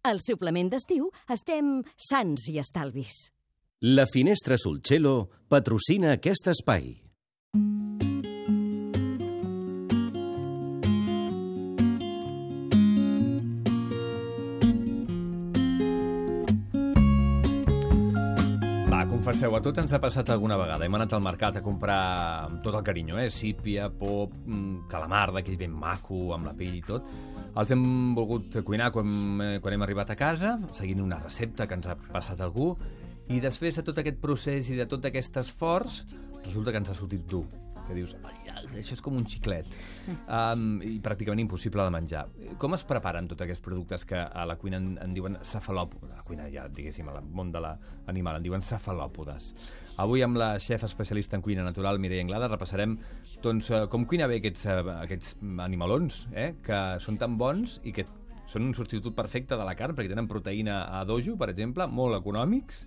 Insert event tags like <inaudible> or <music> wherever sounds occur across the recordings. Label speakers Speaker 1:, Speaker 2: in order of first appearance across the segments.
Speaker 1: Al suplement d'estiu estem sants i estalvis.
Speaker 2: La Finestra Solcello patrocina aquest espai.
Speaker 3: Va, confesseu, a tots ens ha passat alguna vegada. Hem anat al mercat a comprar amb tot el carinyo, eh? Sípia, pop, mm, calamar d'aquell ben maco, amb la pell i tot. Els hem volgut cuinar quan, eh, quan hem arribat a casa, seguint una recepta que ens ha passat algú, i després de tot aquest procés i de tot aquest esforç, resulta que ens ha sortit dur que dius, "Ai, això és com un xiclet, <laughs> um, i pràcticament impossible de menjar. Com es preparen tots aquests productes que a la cuina en, en diuen cefalòpodes? A la cuina, ja, diguéssim, al món de l'animal, en diuen cefalòpodes. Avui amb la xef especialista en cuina natural, Mireia Anglada, repassarem doncs, eh, com cuina bé aquests, eh, aquests animalons, eh, que són tan bons i que són un substitut perfecte de la carn, perquè tenen proteïna a dojo, per exemple, molt econòmics,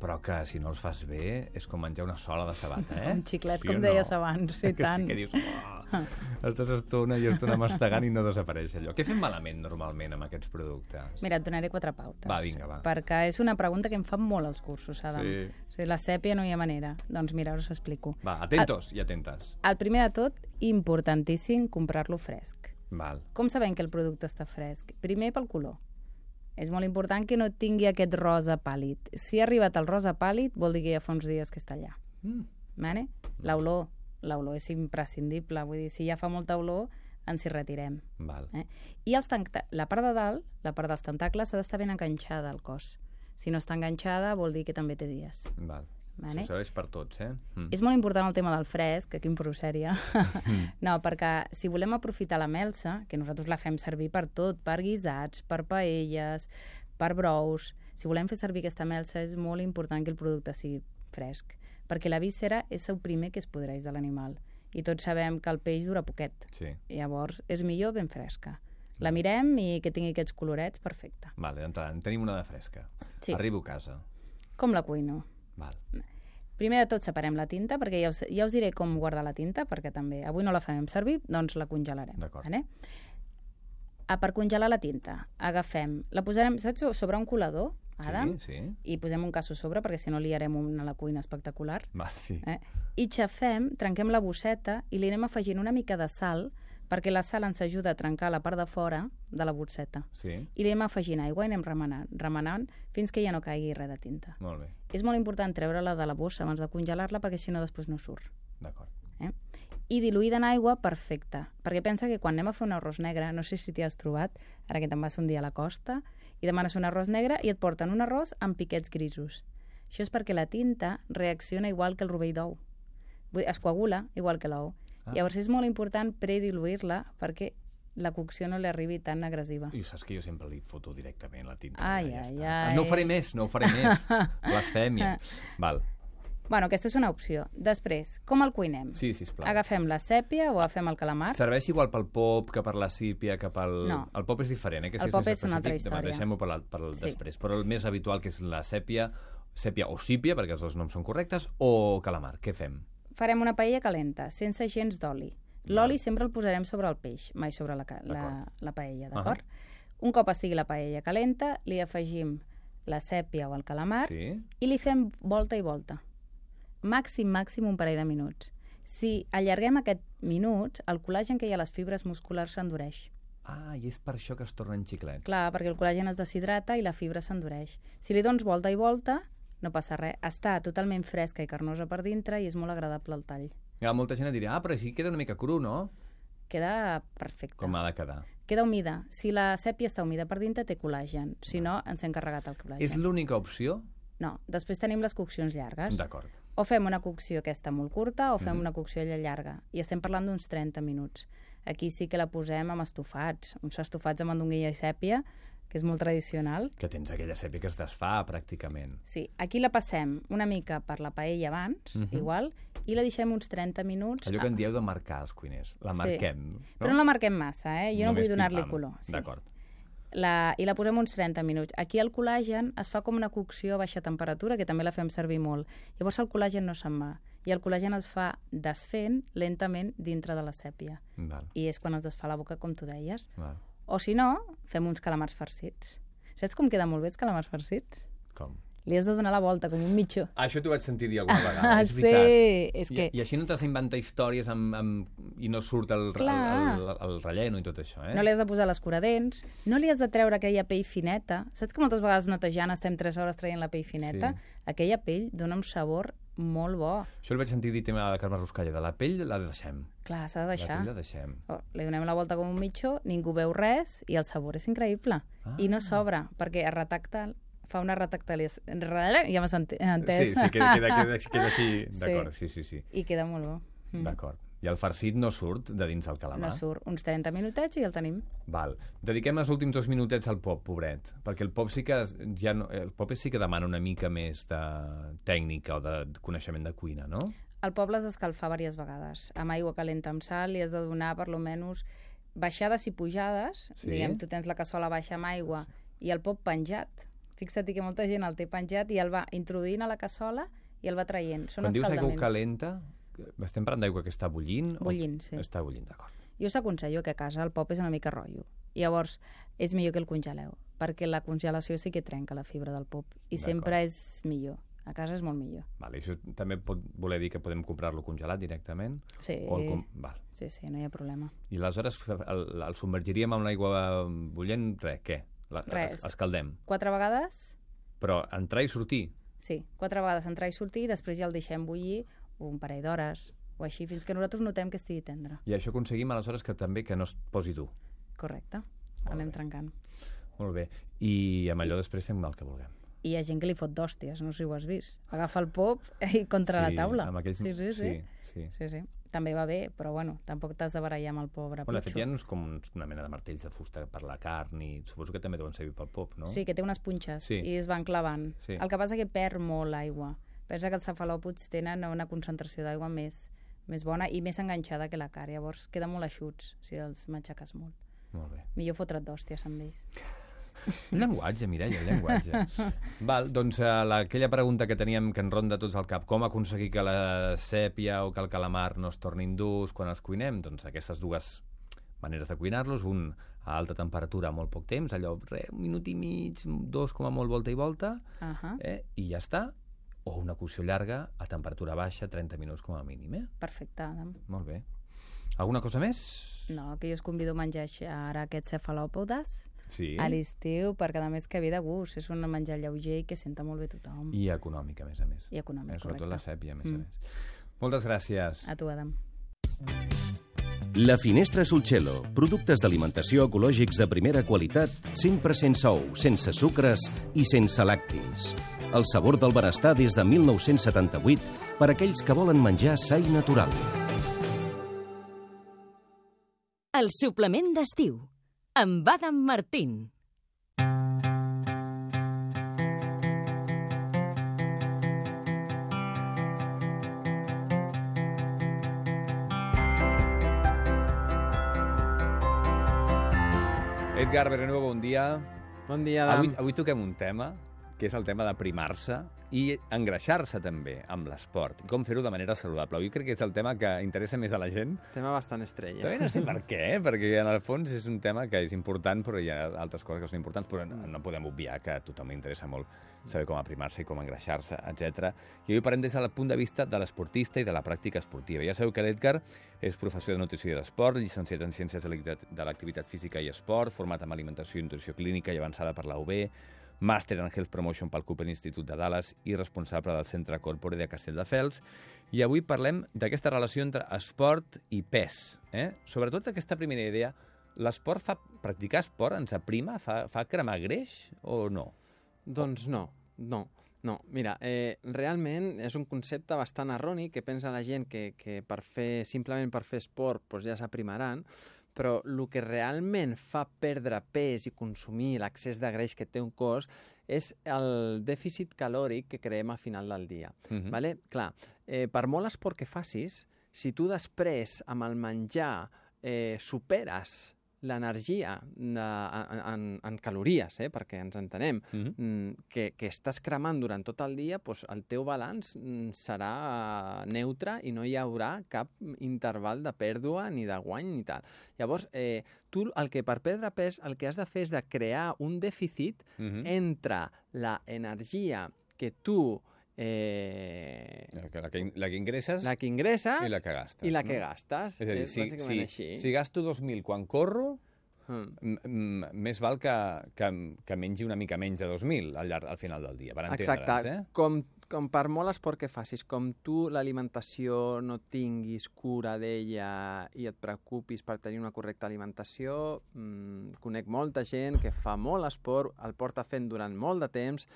Speaker 3: però que si no els fas bé és com menjar una sola de sabata, eh? <laughs>
Speaker 4: Un xiclet,
Speaker 3: Sí
Speaker 4: com deies
Speaker 3: no?
Speaker 4: abans, <laughs> sí,
Speaker 3: que
Speaker 4: tant.
Speaker 3: Sí que dius, oh, estàs estona i estona mastegant i no desapareix allò. Què fem malament normalment amb aquests productes?
Speaker 4: Mira, et donaré quatre pautes.
Speaker 3: Va, vinga, va.
Speaker 4: Perquè és una pregunta que em fan molt als cursos, Adam.
Speaker 3: Sí.
Speaker 4: O sigui, la sèpia no hi ha manera. Doncs mira, us explico.
Speaker 3: Va, atentos i atentes.
Speaker 4: El primer de tot, importantíssim, comprar-lo fresc.
Speaker 3: Val.
Speaker 4: Com sabem que el producte està fresc? Primer pel color. És molt important que no tingui aquest rosa pàl·lid. Si ha arribat el rosa pàl·lid, vol dir que ja fa uns dies que està allà.
Speaker 3: Mm.
Speaker 4: Vale? L'olor, l'olor és imprescindible. Vull dir, si ja fa molta olor, ens hi retirem.
Speaker 3: Val.
Speaker 4: Eh? I els la part de dalt, la part dels tentacles, ha d'estar ben enganxada al cos. Si no està enganxada, vol dir que també té dies.
Speaker 3: Val.
Speaker 4: Vale?
Speaker 3: Això és per tots, eh? Mm.
Speaker 4: És molt important el tema del fresc, aquí en sèria. no, perquè si volem aprofitar la melsa, que nosaltres la fem servir per tot, per guisats, per paelles, per brous, si volem fer servir aquesta melsa és molt important que el producte sigui fresc, perquè la víscera és el primer que es podreix de l'animal. I tots sabem que el peix dura poquet.
Speaker 3: Sí.
Speaker 4: Llavors, és millor ben fresca. La mirem i que tingui aquests colorets, perfecte.
Speaker 3: Vale, d'entrada, en tenim una de fresca.
Speaker 4: Sí.
Speaker 3: Arribo a casa.
Speaker 4: Com la cuino?
Speaker 3: Val.
Speaker 4: Primer de tot separem la tinta, perquè ja us, ja us diré com guardar la tinta, perquè també avui no la farem servir, doncs la congelarem.
Speaker 3: D'acord.
Speaker 4: Vale? Ah, per congelar la tinta, agafem, la posarem, saps, sobre un colador, Adam,
Speaker 3: Sí, sí.
Speaker 4: i posem un casso sobre, perquè si no liarem una a la cuina espectacular.
Speaker 3: Va, sí.
Speaker 4: Eh? I xafem, trenquem la bosseta i li anem afegint una mica de sal, perquè la sal ens ajuda a trencar la part de fora de la bosseta.
Speaker 3: Sí,
Speaker 4: I li anem afegint aigua i anem remenant, remenant fins que ja no caigui res de tinta.
Speaker 3: molt bé.
Speaker 4: És molt important treure-la de la bossa abans de congelar-la perquè si no després no surt.
Speaker 3: D'acord.
Speaker 4: Eh? I diluïda en aigua, perfecte. Perquè pensa que quan anem a fer un arròs negre, no sé si t'hi has trobat, ara que te'n vas un dia a la costa, i demanes un arròs negre i et porten un arròs amb piquets grisos. Això és perquè la tinta reacciona igual que el rovell d'ou. Es coagula igual que l'ou.
Speaker 3: Ah.
Speaker 4: Ah. Llavors és molt important prediluir-la perquè la cocció no li arribi tan agressiva.
Speaker 3: I saps que jo sempre li foto directament la tinta.
Speaker 4: Ai,
Speaker 3: ja
Speaker 4: ai,
Speaker 3: està.
Speaker 4: ai.
Speaker 3: No ho faré més, no ho faré més. <laughs> Blasfèmia. Val.
Speaker 4: Bueno, aquesta és una opció. Després, com el cuinem?
Speaker 3: Sí, sisplau.
Speaker 4: Agafem la sèpia o agafem el calamar?
Speaker 3: Serveix igual pel pop que per la sípia, que pel...
Speaker 4: No.
Speaker 3: El pop és diferent, eh? Que si
Speaker 4: El pop
Speaker 3: més
Speaker 4: és una altra història.
Speaker 3: Deixem-ho per, la, per el
Speaker 4: Sí.
Speaker 3: després. Però el més habitual, que és la sèpia, sèpia o sípia, perquè els dos noms són correctes, o calamar. Què fem?
Speaker 4: Farem una paella calenta, sense gens d'oli. L'oli sempre el posarem sobre el peix, mai sobre la, la, la paella, d'acord? Un cop estigui la paella calenta, li afegim la sèpia o el calamar
Speaker 3: Sí?
Speaker 4: i li fem volta i volta. Màxim, màxim un parell de minuts. Si allarguem aquest minuts, el col·làgen que hi ha a les fibres musculars s'endureix.
Speaker 3: Ah, i és per això que es tornen xiclets.
Speaker 4: Clar, perquè el col·làgen es deshidrata i la fibra s'endureix. Si li dones volta i volta, no passa res. Està totalment fresca i carnosa per dintre i és molt agradable el tall.
Speaker 3: Ha molta gent que dirà, ah, però així queda una mica cru, no?
Speaker 4: Queda perfecte.
Speaker 3: Com ha de quedar.
Speaker 4: Queda humida. Si la sèpia està humida per dintre, té col·làgen. Si no, ens hem carregat el col·làgen.
Speaker 3: És l'única opció?
Speaker 4: No, després tenim les coccions llargues.
Speaker 3: D'acord.
Speaker 4: O fem una cocció aquesta molt curta o fem
Speaker 3: Mhm.
Speaker 4: una cocció allà llarga. I estem parlant d'uns 30 minuts. Aquí sí que la posem amb estofats. Uns estofats amb andonguilla i sèpia, que és molt tradicional.
Speaker 3: Que tens aquella sèpia que es desfà, pràcticament.
Speaker 4: Sí, aquí la passem una mica per la paella abans,
Speaker 3: Mhm.
Speaker 4: igual, i la deixem uns 30 minuts.
Speaker 3: Allò que en dieu de marcar els cuiners. La
Speaker 4: Sí.
Speaker 3: marquem. No?
Speaker 4: Però no la marquem massa, eh? Jo no
Speaker 3: Només
Speaker 4: vull donar-li color. Sí.
Speaker 3: D'acord.
Speaker 4: La, I la posem uns 30 minuts. Aquí el col·làgen es fa com una cocció a baixa temperatura, que també la fem servir molt. Llavors el col·làgen no se'n va. I el col·làgen es fa desfent lentament dintre de la sèpia.
Speaker 3: Val.
Speaker 4: I és quan es desfà la boca, com tu deies.
Speaker 3: Val.
Speaker 4: O si no, fem uns calamars farcits. Saps com queda molt bé els calamars farcits?
Speaker 3: Com?
Speaker 4: Li has de donar la volta, com un mitjó.
Speaker 3: Ah, això t'ho vaig sentir dir alguna <laughs> vegada,
Speaker 4: Ah,
Speaker 3: és
Speaker 4: sí,
Speaker 3: veritat.
Speaker 4: és
Speaker 3: I,
Speaker 4: que...
Speaker 3: I així no t'has d'inventar històries amb, amb, i no surt el, el, el, el, relleno i tot això, eh?
Speaker 4: No li has de posar l'escuradents, no li has de treure aquella pell fineta. Saps que moltes vegades netejant estem 3 hores traient la pell fineta?
Speaker 3: Sí.
Speaker 4: Aquella pell dona un sabor molt bo.
Speaker 3: Això el vaig sentir dir tema a la Carme Ruscalla, de la pell la deixem.
Speaker 4: Clar, s'ha de
Speaker 3: La
Speaker 4: deixar.
Speaker 3: pell la deixem.
Speaker 4: Oh, li donem la volta com un mitjó, ningú veu res i el sabor és increïble.
Speaker 3: Ah.
Speaker 4: I no sobra, perquè es retacta, fa una retactaliació... Ja m'has entès?
Speaker 3: Sí, sí, queda, queda, queda, <laughs> queda així,
Speaker 4: Sí.
Speaker 3: d'acord, sí, sí, sí.
Speaker 4: I queda molt bo. Mm.
Speaker 3: D'acord. I el farcit no surt de dins del calamar?
Speaker 4: No surt. Uns 30 minutets i el tenim.
Speaker 3: Val. Dediquem els últims dos minutets al pop, pobret, perquè el pop sí que ja no, el pop sí que demana una mica més de tècnica o de coneixement de cuina, no?
Speaker 4: El poble has d'escalfar diverses vegades. Amb aigua calenta amb sal li has de donar per lo menys baixades i pujades.
Speaker 3: Sí.
Speaker 4: Diguem, tu tens la cassola baixa amb aigua i el pop penjat. Fixa't que molta gent el té penjat i el va introduint a la cassola i el va traient. Són
Speaker 3: Quan dius aigua calenta, estem parlant d'aigua que està bullint? o-
Speaker 4: Bullint, sí.
Speaker 3: Està bullint, d'acord.
Speaker 4: Jo us aconsello que a casa el pop és una mica rotllo. Llavors, és millor que el congeleu, perquè la congelació sí que trenca la fibra del pop i sempre és millor. A casa és molt millor.
Speaker 3: Vale, això també pot voler dir que podem comprar-lo congelat directament?
Speaker 4: Sí,
Speaker 3: O el com... Val.
Speaker 4: sí, sí, no hi ha problema.
Speaker 3: I aleshores el, el submergiríem amb l'aigua bullent, res, què? La,
Speaker 4: Res.
Speaker 3: es- Escaldem.
Speaker 4: Quatre vegades
Speaker 3: Però entrar i sortir?
Speaker 4: Sí, quatre vegades entrar i sortir i després ja el deixem bullir un parell d'hores o així, fins que nosaltres notem que estigui tendre.
Speaker 3: I això aconseguim aleshores que també que no es posi dur.
Speaker 4: Correcte.
Speaker 3: Molt
Speaker 4: Anem
Speaker 3: bé.
Speaker 4: trencant.
Speaker 3: Molt bé. I amb allò després fem el que vulguem.
Speaker 4: I hi ha gent que li fot d'hòsties, no sé si ho has vist. Agafa el pop <laughs> i contra
Speaker 3: sí,
Speaker 4: la taula.
Speaker 3: Amb aquells...
Speaker 4: Sí, sí, sí.
Speaker 3: sí, sí.
Speaker 4: sí, sí. També va bé, però bueno, tampoc t'has de barallar amb el pobre
Speaker 3: Bueno, de fet,
Speaker 4: pitxo.
Speaker 3: hi ha uns, com una mena de martells de fusta per la carn i suposo que també deuen servir pel pop, no?
Speaker 4: Sí, que té unes punxes
Speaker 3: Sí.
Speaker 4: i es van clavant.
Speaker 3: Sí.
Speaker 4: El que passa que perd molt aigua. Pensa que els cefalòpods tenen una concentració d'aigua més, més bona i més enganxada que la carn. Llavors queden molt eixuts si els matxaques molt.
Speaker 3: Molt bé.
Speaker 4: Millor fotre't d'hòsties amb ells.
Speaker 3: Un llenguatge, Mireia, un llenguatge. <laughs> Val, doncs uh, la, aquella pregunta que teníem que en ronda tots al cap, com aconseguir que la sèpia o que el calamar no es tornin durs quan els cuinem? Doncs aquestes dues maneres de cuinar-los, un a alta temperatura a molt poc temps, allò, re, un minut i mig, dos com a molt volta i volta,
Speaker 4: Uh -huh.
Speaker 3: eh, i ja està. O una cocció llarga a temperatura baixa, 30 minuts com a mínim, eh?
Speaker 4: Perfecte, Adam.
Speaker 3: Molt bé. Alguna cosa més?
Speaker 4: No, que jo us convido a menjar ara aquests cefalòpodes
Speaker 3: Sí.
Speaker 4: a l'estiu, perquè a més que ve de gust. És un menjar lleuger i que senta molt bé tothom.
Speaker 3: I, econòmic, a més a més.
Speaker 4: I econòmic,
Speaker 3: eh, Sobretot
Speaker 4: correcte.
Speaker 3: la sèpia, a més a
Speaker 4: Mm.
Speaker 3: més. Moltes gràcies.
Speaker 4: A tu, Adam.
Speaker 2: La Finestra Sulcello. Productes d'alimentació ecològics de primera qualitat, sempre sense ou, sense sucres i sense lactis. El sabor del benestar des de 1978 per aquells que volen menjar sa i natural.
Speaker 1: El suplement d'estiu. Amb Adam Martín.
Speaker 3: Edgar Berenuevo, bon dia.
Speaker 5: Bon dia, Adam.
Speaker 3: Avui, avui toquem un tema, que és el tema de primar-se i engreixar-se també amb l'esport. Com fer-ho de manera saludable. Jo crec que és el tema que interessa més a la gent.
Speaker 5: Tema bastant estrella.
Speaker 3: També no sé per <laughs> què, eh? perquè en el fons és un tema que és important, però hi ha altres coses que són importants, però no, podem obviar que a tothom interessa molt saber com aprimar-se i com engreixar-se, etc. I avui parlem des del punt de vista de l'esportista i de la pràctica esportiva. Ja sabeu que l'Edgar és professor de nutrició i d'esport, llicenciat en Ciències de l'Activitat Física i Esport, format en Alimentació i Nutrició Clínica i avançada per la UB, màster en Health Promotion pel Cooper Institut de Dallas i responsable del Centre Corpore de Castelldefels. I avui parlem d'aquesta relació entre esport i pes. Eh? Sobretot aquesta primera idea, l'esport fa... Practicar esport ens aprima? Fa, fa cremar greix o no?
Speaker 5: Doncs no, no. No, mira, eh, realment és un concepte bastant erroni que pensa la gent que, que per fer, simplement per fer esport doncs ja s'aprimaran, però el que realment fa perdre pes i consumir l'accés de greix que té un cos és el dèficit calòric que creem a final del dia.
Speaker 3: Uh -huh.
Speaker 5: Vale? Clar, eh, per molt esport que facis, si tu després, amb el menjar, eh, superes l'energia de- en, en, en calories, eh, perquè ens entenem,
Speaker 3: Mhm.
Speaker 5: mm, que, que estàs cremant durant tot el dia, doncs el teu balanç mm, serà eh, neutre i no hi haurà cap interval de pèrdua ni de guany ni tal. Llavors, eh, tu el que per perdre pes el que has de fer és de crear un dèficit
Speaker 3: Mhm.
Speaker 5: entre la energia que tu eh,
Speaker 3: La que, la, que, ingresses
Speaker 5: la que ingresses
Speaker 3: i la que gastes.
Speaker 5: i la
Speaker 3: no?
Speaker 5: que gastes.
Speaker 3: És a dir,
Speaker 5: és
Speaker 3: si, si,
Speaker 5: així.
Speaker 3: si gasto 2.000 quan corro,
Speaker 5: Mm.
Speaker 3: més val que, que, que mengi una mica menys de 2.000 al, llarg, al final del dia, per entendre'ns,
Speaker 5: Exacte.
Speaker 3: eh?
Speaker 5: Com, com per molt esport que facis, com tu l'alimentació no tinguis cura d'ella i et preocupis per tenir una correcta alimentació, mmm, conec molta gent que fa molt esport, el porta fent durant molt de temps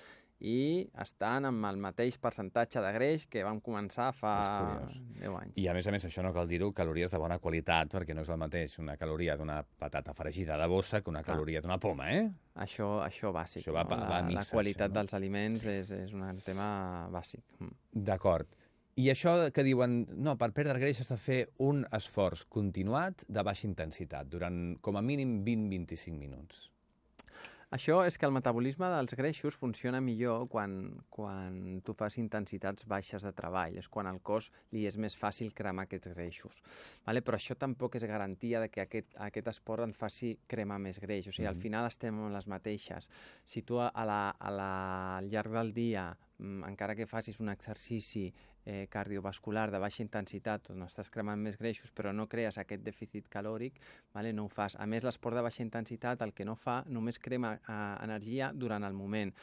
Speaker 5: i estan amb el mateix percentatge de greix que vam començar fa
Speaker 3: És curiós.
Speaker 5: 10 anys.
Speaker 3: I a més a més, això no cal dir-ho, calories de bona qualitat, perquè no és el mateix una caloria d'una patata fregida de bossa que una
Speaker 5: Clar.
Speaker 3: caloria d'una poma, eh?
Speaker 5: Això, això bàsic.
Speaker 3: Això va
Speaker 5: no?
Speaker 3: va a
Speaker 5: la, la qualitat
Speaker 3: no?
Speaker 5: dels aliments és, és un tema bàsic. Mm.
Speaker 3: D'acord. I això que diuen, no, per perdre greix has de fer un esforç continuat de baixa intensitat, durant com a mínim 20-25 minuts.
Speaker 5: Això és que el metabolisme dels greixos funciona millor quan, quan tu fas intensitats baixes de treball. És quan al cos li és més fàcil cremar aquests greixos. Vale? Però això tampoc és garantia de que aquest, aquest esport en faci cremar més greix. O sigui, al
Speaker 3: Mhm.
Speaker 5: final estem amb les mateixes. Si tu a la, a la, al llarg del dia, mm, encara que facis un exercici eh, cardiovascular de baixa intensitat on estàs cremant més greixos però no crees aquest dèficit calòric, vale? no ho fas. A més, l'esport de baixa intensitat el que no fa només crema eh, energia durant el moment.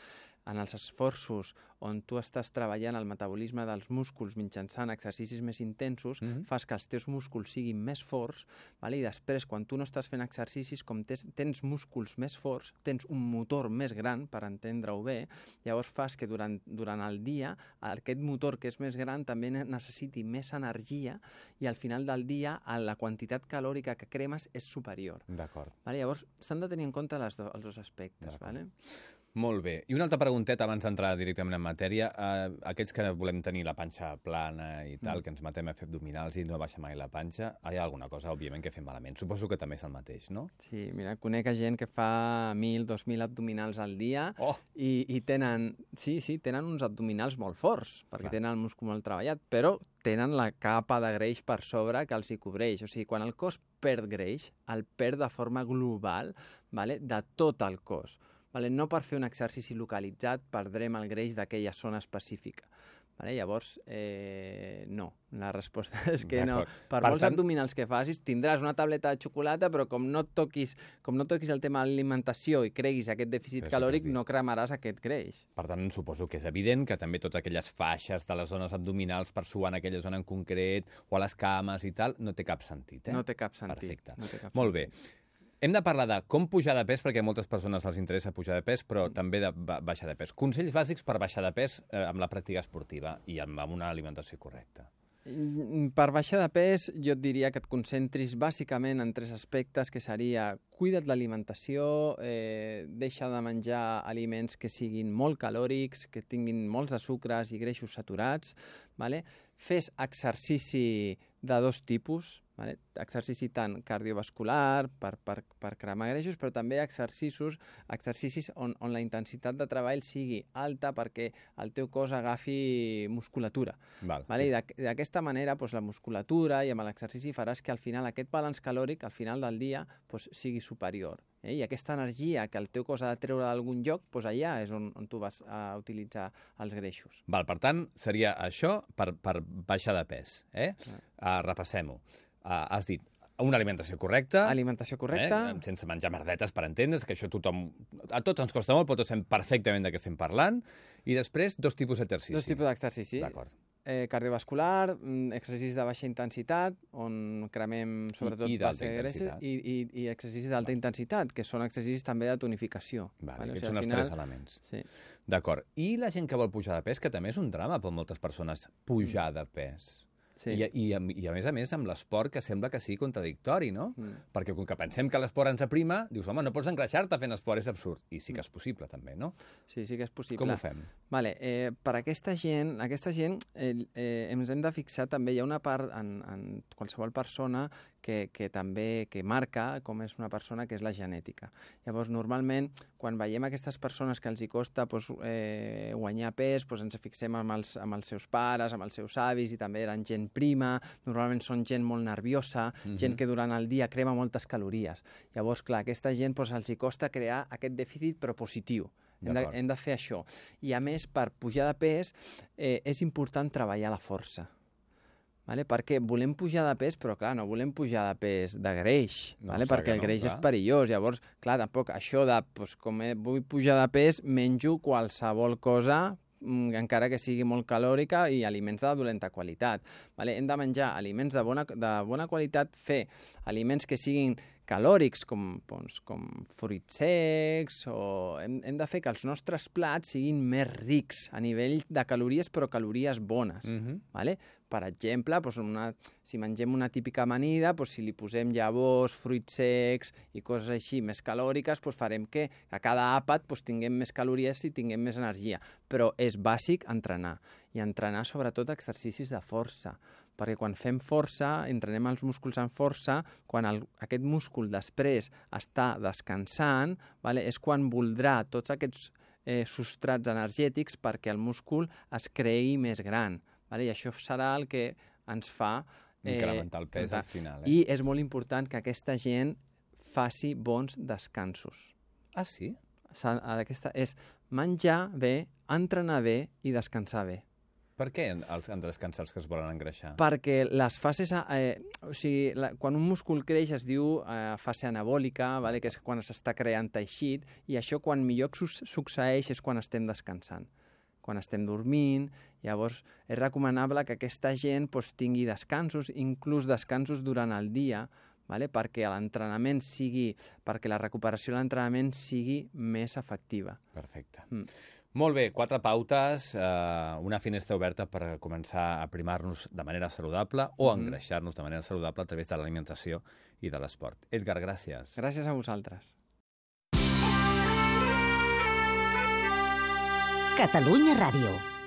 Speaker 5: En els esforços on tu estàs treballant el metabolisme dels músculs mitjançant exercicis més intensos,
Speaker 3: Mhm.
Speaker 5: fas que els teus músculs siguin més forts, vale? i després, quan tu no estàs fent exercicis, com tens, tens músculs més forts, tens un motor més gran, per entendre-ho bé, llavors fas que durant, durant el dia aquest motor que és més gran també ne- necessiti més energia i al final del dia la quantitat calòrica que cremes és superior.
Speaker 3: D'acord.
Speaker 5: Vale? Llavors s'han de tenir en compte les do, els dos aspectes.
Speaker 3: D'acord.
Speaker 5: Vale?
Speaker 3: Molt bé. I una altra pregunteta abans d'entrar directament en matèria. Eh, aquests que volem tenir la panxa plana i tal,
Speaker 5: Mm.
Speaker 3: que ens matem a fer abdominals i no baixa mai la panxa, hi ha alguna cosa, òbviament, que fem malament. Suposo que també és el mateix, no?
Speaker 5: Sí, mira, conec a gent que fa 1.000, 2.000 abdominals al dia
Speaker 3: Oh!
Speaker 5: i, i tenen, sí, sí, tenen uns abdominals molt forts, perquè
Speaker 3: Clar.
Speaker 5: tenen el múscul molt treballat, però tenen la capa de greix per sobre que els hi cobreix. O sigui, quan el cos perd greix, el perd de forma global vale, de tot el cos. Vale? No per fer un exercici localitzat perdrem el greix d'aquella zona específica. Vale? Llavors, eh, no. La resposta <laughs> és que no. Per,
Speaker 3: Per
Speaker 5: molts
Speaker 3: tant-
Speaker 5: abdominals que facis, tindràs una tableta de xocolata, però com no toquis, com no toquis el tema de l'alimentació i creguis aquest dèficit
Speaker 3: que
Speaker 5: calòric, no cremaràs aquest greix.
Speaker 3: Per tant, suposo que és evident que també totes aquelles faixes de les zones abdominals per suar en aquella zona en concret o a les cames i tal, no té cap sentit, eh?
Speaker 5: No té cap sentit.
Speaker 3: Perfecte.
Speaker 5: No té cap
Speaker 3: Molt bé.
Speaker 5: sentit.
Speaker 3: Hem de parlar de com pujar de pes, perquè a moltes persones els interessa pujar de pes, però també de ba- baixar de pes. Consells bàsics per baixar de pes eh, amb la pràctica esportiva i amb, amb una alimentació correcta.
Speaker 5: Mm, Per baixar de pes, jo et diria que et concentris bàsicament en tres aspectes, que seria cuida't l'alimentació, eh, deixa de menjar aliments que siguin molt calòrics, que tinguin molts de sucres i greixos saturats, vale? fes exercici de dos tipus, vale? exercici tant cardiovascular per, per, per cremar greixos, però també exercicis, exercicis on, on la intensitat de treball sigui alta perquè el teu cos agafi musculatura.
Speaker 3: Val.
Speaker 5: Vale? I d'aqu- d'aquesta manera doncs, la musculatura i amb l'exercici faràs que al final aquest balanç calòric al final del dia doncs, sigui superior. Eh? I aquesta energia que el teu cos ha de treure d'algun lloc, doncs allà és on, on tu vas a utilitzar els greixos.
Speaker 3: Val, per tant, seria això per, per baixar de pes. Eh?
Speaker 5: Ah.
Speaker 3: Uh, Repassem-ho. Uh, has dit una alimentació correcta,
Speaker 5: Alimentació correcta,
Speaker 3: Eh? sense menjar merdetes, per entendre's, que això tothom... A tots ens costa molt, però tots sabem perfectament de què estem parlant. I després, dos tipus d'exercici.
Speaker 5: dos tipus d'exercici.
Speaker 3: D'acord.
Speaker 5: Eh, cardiovascular, mm, exercicis de baixa intensitat, on cremem sobretot
Speaker 3: i
Speaker 5: greixes,
Speaker 3: intensitat.
Speaker 5: i, i, i exercicis d'alta intensitat, que són exercicis també de tonificació.
Speaker 3: Vale,
Speaker 5: O
Speaker 3: aquests
Speaker 5: sigui,
Speaker 3: són els
Speaker 5: final-
Speaker 3: tres elements.
Speaker 5: Sí.
Speaker 3: D'acord. I la gent que vol pujar de pes, que també és un drama per moltes persones, pujar de pes.
Speaker 5: Sí.
Speaker 3: I, i, I a més a més amb l'esport que sembla que sigui contradictori, no?
Speaker 5: Mm.
Speaker 3: Perquè com que pensem que l'esport ens aprima, dius, home, no pots engreixar-te fent esport, és absurd. I sí que és possible, també, no?
Speaker 5: Sí, sí que és possible.
Speaker 3: Com ho fem?
Speaker 5: Vale, eh, per aquesta gent, aquesta gent eh, eh, ens hem de fixar també, hi ha una part en, en qualsevol persona que, que també que marca com és una persona, que és la genètica. Llavors, normalment, quan veiem aquestes persones que els hi costa doncs, eh, guanyar pes, doncs ens fixem amb els, amb els seus pares, amb els seus avis, i també eren gent prima, normalment són gent molt nerviosa, mm -hmm. gent que durant el dia crema moltes calories. Llavors, clar, aquesta gent doncs, els hi costa crear aquest dèficit però positiu. Hem de, hem de fer això. I a més, per pujar de pes, eh, és important treballar la força. Vale? Perquè volem pujar de pes, però clar, no volem pujar de pes de greix,
Speaker 3: No,
Speaker 5: vale? perquè el
Speaker 3: no,
Speaker 5: greix
Speaker 3: clar.
Speaker 5: és perillós. Llavors, clar, tampoc això de, doncs, com he, vull pujar de pes, menjo qualsevol cosa mm, encara que sigui molt calòrica i aliments de dolenta qualitat. Vale? Hem de menjar aliments de bona, de bona qualitat, fer aliments que siguin calòrics, com, doncs, com fruits secs, o hem, hem de fer que els nostres plats siguin més rics a nivell de calories, però calories bones.
Speaker 3: Mm -hmm.
Speaker 5: Vale? Per exemple, doncs una, si mengem una típica amanida, doncs si li posem llavors, fruits secs i coses així més calòriques, doncs farem que a cada àpat doncs, tinguem més calories i tinguem més energia. Però és bàsic entrenar, i entrenar sobretot exercicis de força, perquè quan fem força, entrenem els músculs en força, quan el, aquest múscul després està descansant, vale? és quan voldrà tots aquests eh, substrats energètics perquè el múscul es creï més gran. Vale? I això serà el que ens fa...
Speaker 3: Incrementar el pes al final. Eh?
Speaker 5: I és molt important que aquesta gent faci bons descansos.
Speaker 3: Ah, sí?
Speaker 5: Aquesta és menjar bé, entrenar bé i descansar bé.
Speaker 3: Per què els- han de descansar els que es volen engreixar?
Speaker 5: Perquè les fases... Eh, o sigui, la, quan un múscul creix es diu eh, fase anabòlica, vale? que és quan s'està creant teixit, i això quan millor succeeix és quan estem descansant quan estem dormint, llavors és recomanable que aquesta gent doncs, tingui descansos, inclús descansos durant el dia, vale? perquè l'entrenament sigui, perquè la recuperació de l'entrenament sigui més efectiva.
Speaker 3: Perfecte.
Speaker 5: Mm.
Speaker 3: Molt bé, quatre pautes, eh, una finestra oberta per començar a primar-nos de manera saludable o
Speaker 5: Mhm.
Speaker 3: engreixar-nos de manera saludable a través de l'alimentació i de l'esport. Edgar, gràcies.
Speaker 5: Gràcies a vosaltres.
Speaker 1: Catalunya Ràdio.